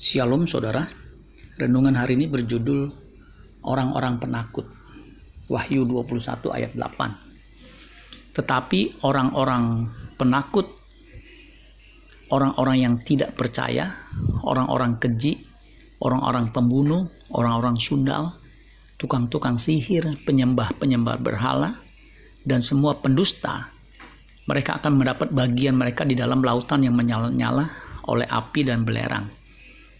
Shalom saudara, renungan hari ini berjudul Orang-orang penakut. Wahyu 21 ayat 8. Tetapi orang-orang penakut, orang-orang yang tidak percaya, orang-orang keji, orang-orang pembunuh, orang-orang sundal, tukang-tukang sihir, penyembah-penyembah berhala, dan semua pendusta, mereka akan mendapat bagian mereka di dalam lautan yang menyala-nyala oleh api dan belerang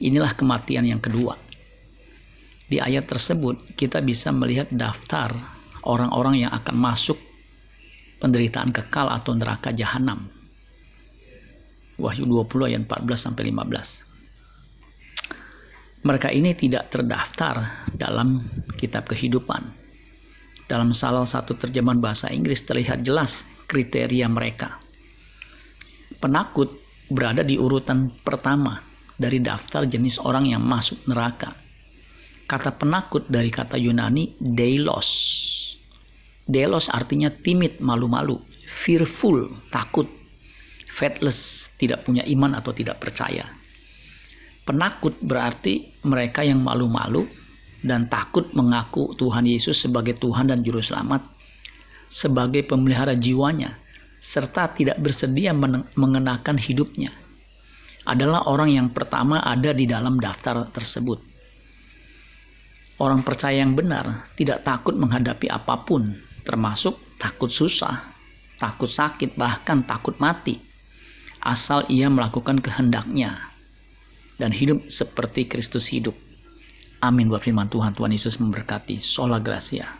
Inilah kematian yang kedua. Di ayat tersebut kita bisa melihat daftar orang-orang yang akan masuk penderitaan kekal atau neraka jahanam. Wahyu 20 ayat 14 sampai 15. Mereka ini tidak terdaftar dalam kitab kehidupan. Dalam salah satu terjemahan bahasa Inggris terlihat jelas kriteria mereka. Penakut berada di urutan pertama dari daftar jenis orang yang masuk neraka. Kata penakut dari kata Yunani deilos. Deilos artinya timid, malu-malu, fearful, takut, faithless, tidak punya iman atau tidak percaya. Penakut berarti mereka yang malu-malu dan takut mengaku Tuhan Yesus sebagai Tuhan dan Juru Selamat, sebagai pemelihara jiwanya, serta tidak bersedia mengenakan hidupnya adalah orang yang pertama ada di dalam daftar tersebut. Orang percaya yang benar tidak takut menghadapi apa pun, termasuk takut susah, takut sakit, bahkan takut mati, asal ia melakukan kehendaknya dan hidup seperti Kristus hidup. Amin buat firman Tuhan. Tuhan Yesus memberkati. Sola Gracia.